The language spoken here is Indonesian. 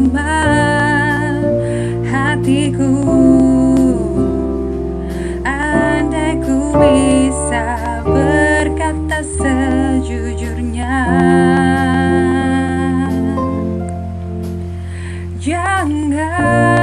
menggambar hatiku. Andai ku bisa berkata sejujurnya Jangan